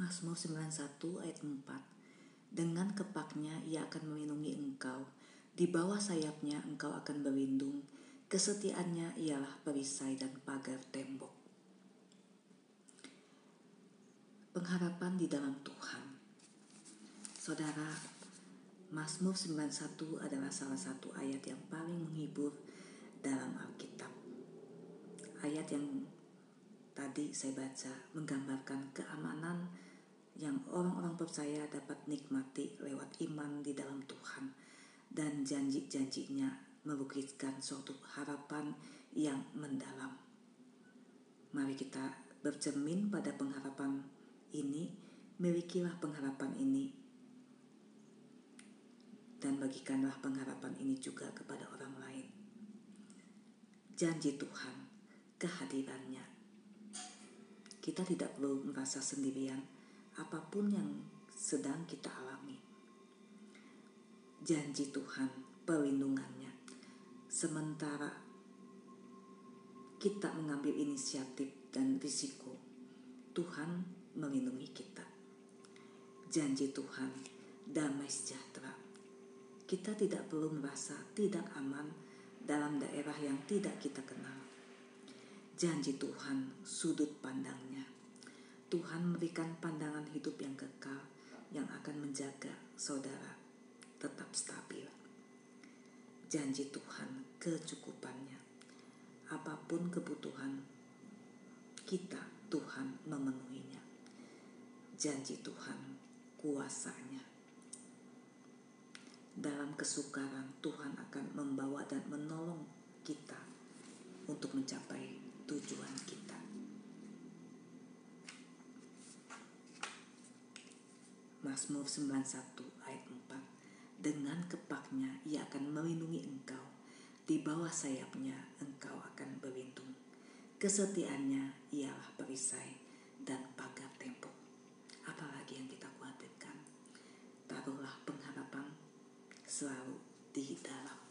Mazmur 91 ayat 4 Dengan kepaknya ia akan melindungi engkau. Di bawah sayapnya engkau akan berlindung. Kesetiaannya ialah perisai dan pagar tembok. Pengharapan di dalam Tuhan. Saudara, Mazmur 91 adalah salah satu ayat yang paling menghibur dalam Alkitab. Ayat yang tadi saya baca menggambarkan keamanan percaya dapat nikmati lewat iman di dalam Tuhan dan janji-janjinya melukiskan suatu harapan yang mendalam. Mari kita bercermin pada pengharapan ini, milikilah pengharapan ini dan bagikanlah pengharapan ini juga kepada orang lain. Janji Tuhan, kehadirannya. Kita tidak perlu merasa sendirian apa pun yang sedang kita alami. Janji Tuhan, perlindungannya. Sementara kita mengambil inisiatif dan risiko, Tuhan melindungi kita. Janji Tuhan, damai sejahtera kita tidak perlu merasa tidak aman dalam daerah yang tidak kita kenal. Janji Tuhan, sudut pandangnya. Tuhan memberikan pandangan hidup yang kekal yang akan menjaga saudara tetap stabil. Janji Tuhan, kecukupannya. Apa pun kebutuhan kita, Tuhan memenuhinya. Janji Tuhan, kuasanya dalam kesukaran Tuhan akan membawa dan menolong kita untuk mencapai tujuan kita. Mazmur 91 ayat 4 Dengan kepaknya ia akan melindungi engkau. Di bawah sayapnya engkau akan berlindung. Kesetiaannya ialah perisai dan pagar tembok. Apalagi yang kita khawatirkan? Taruhlah pengharapan selalu di dalam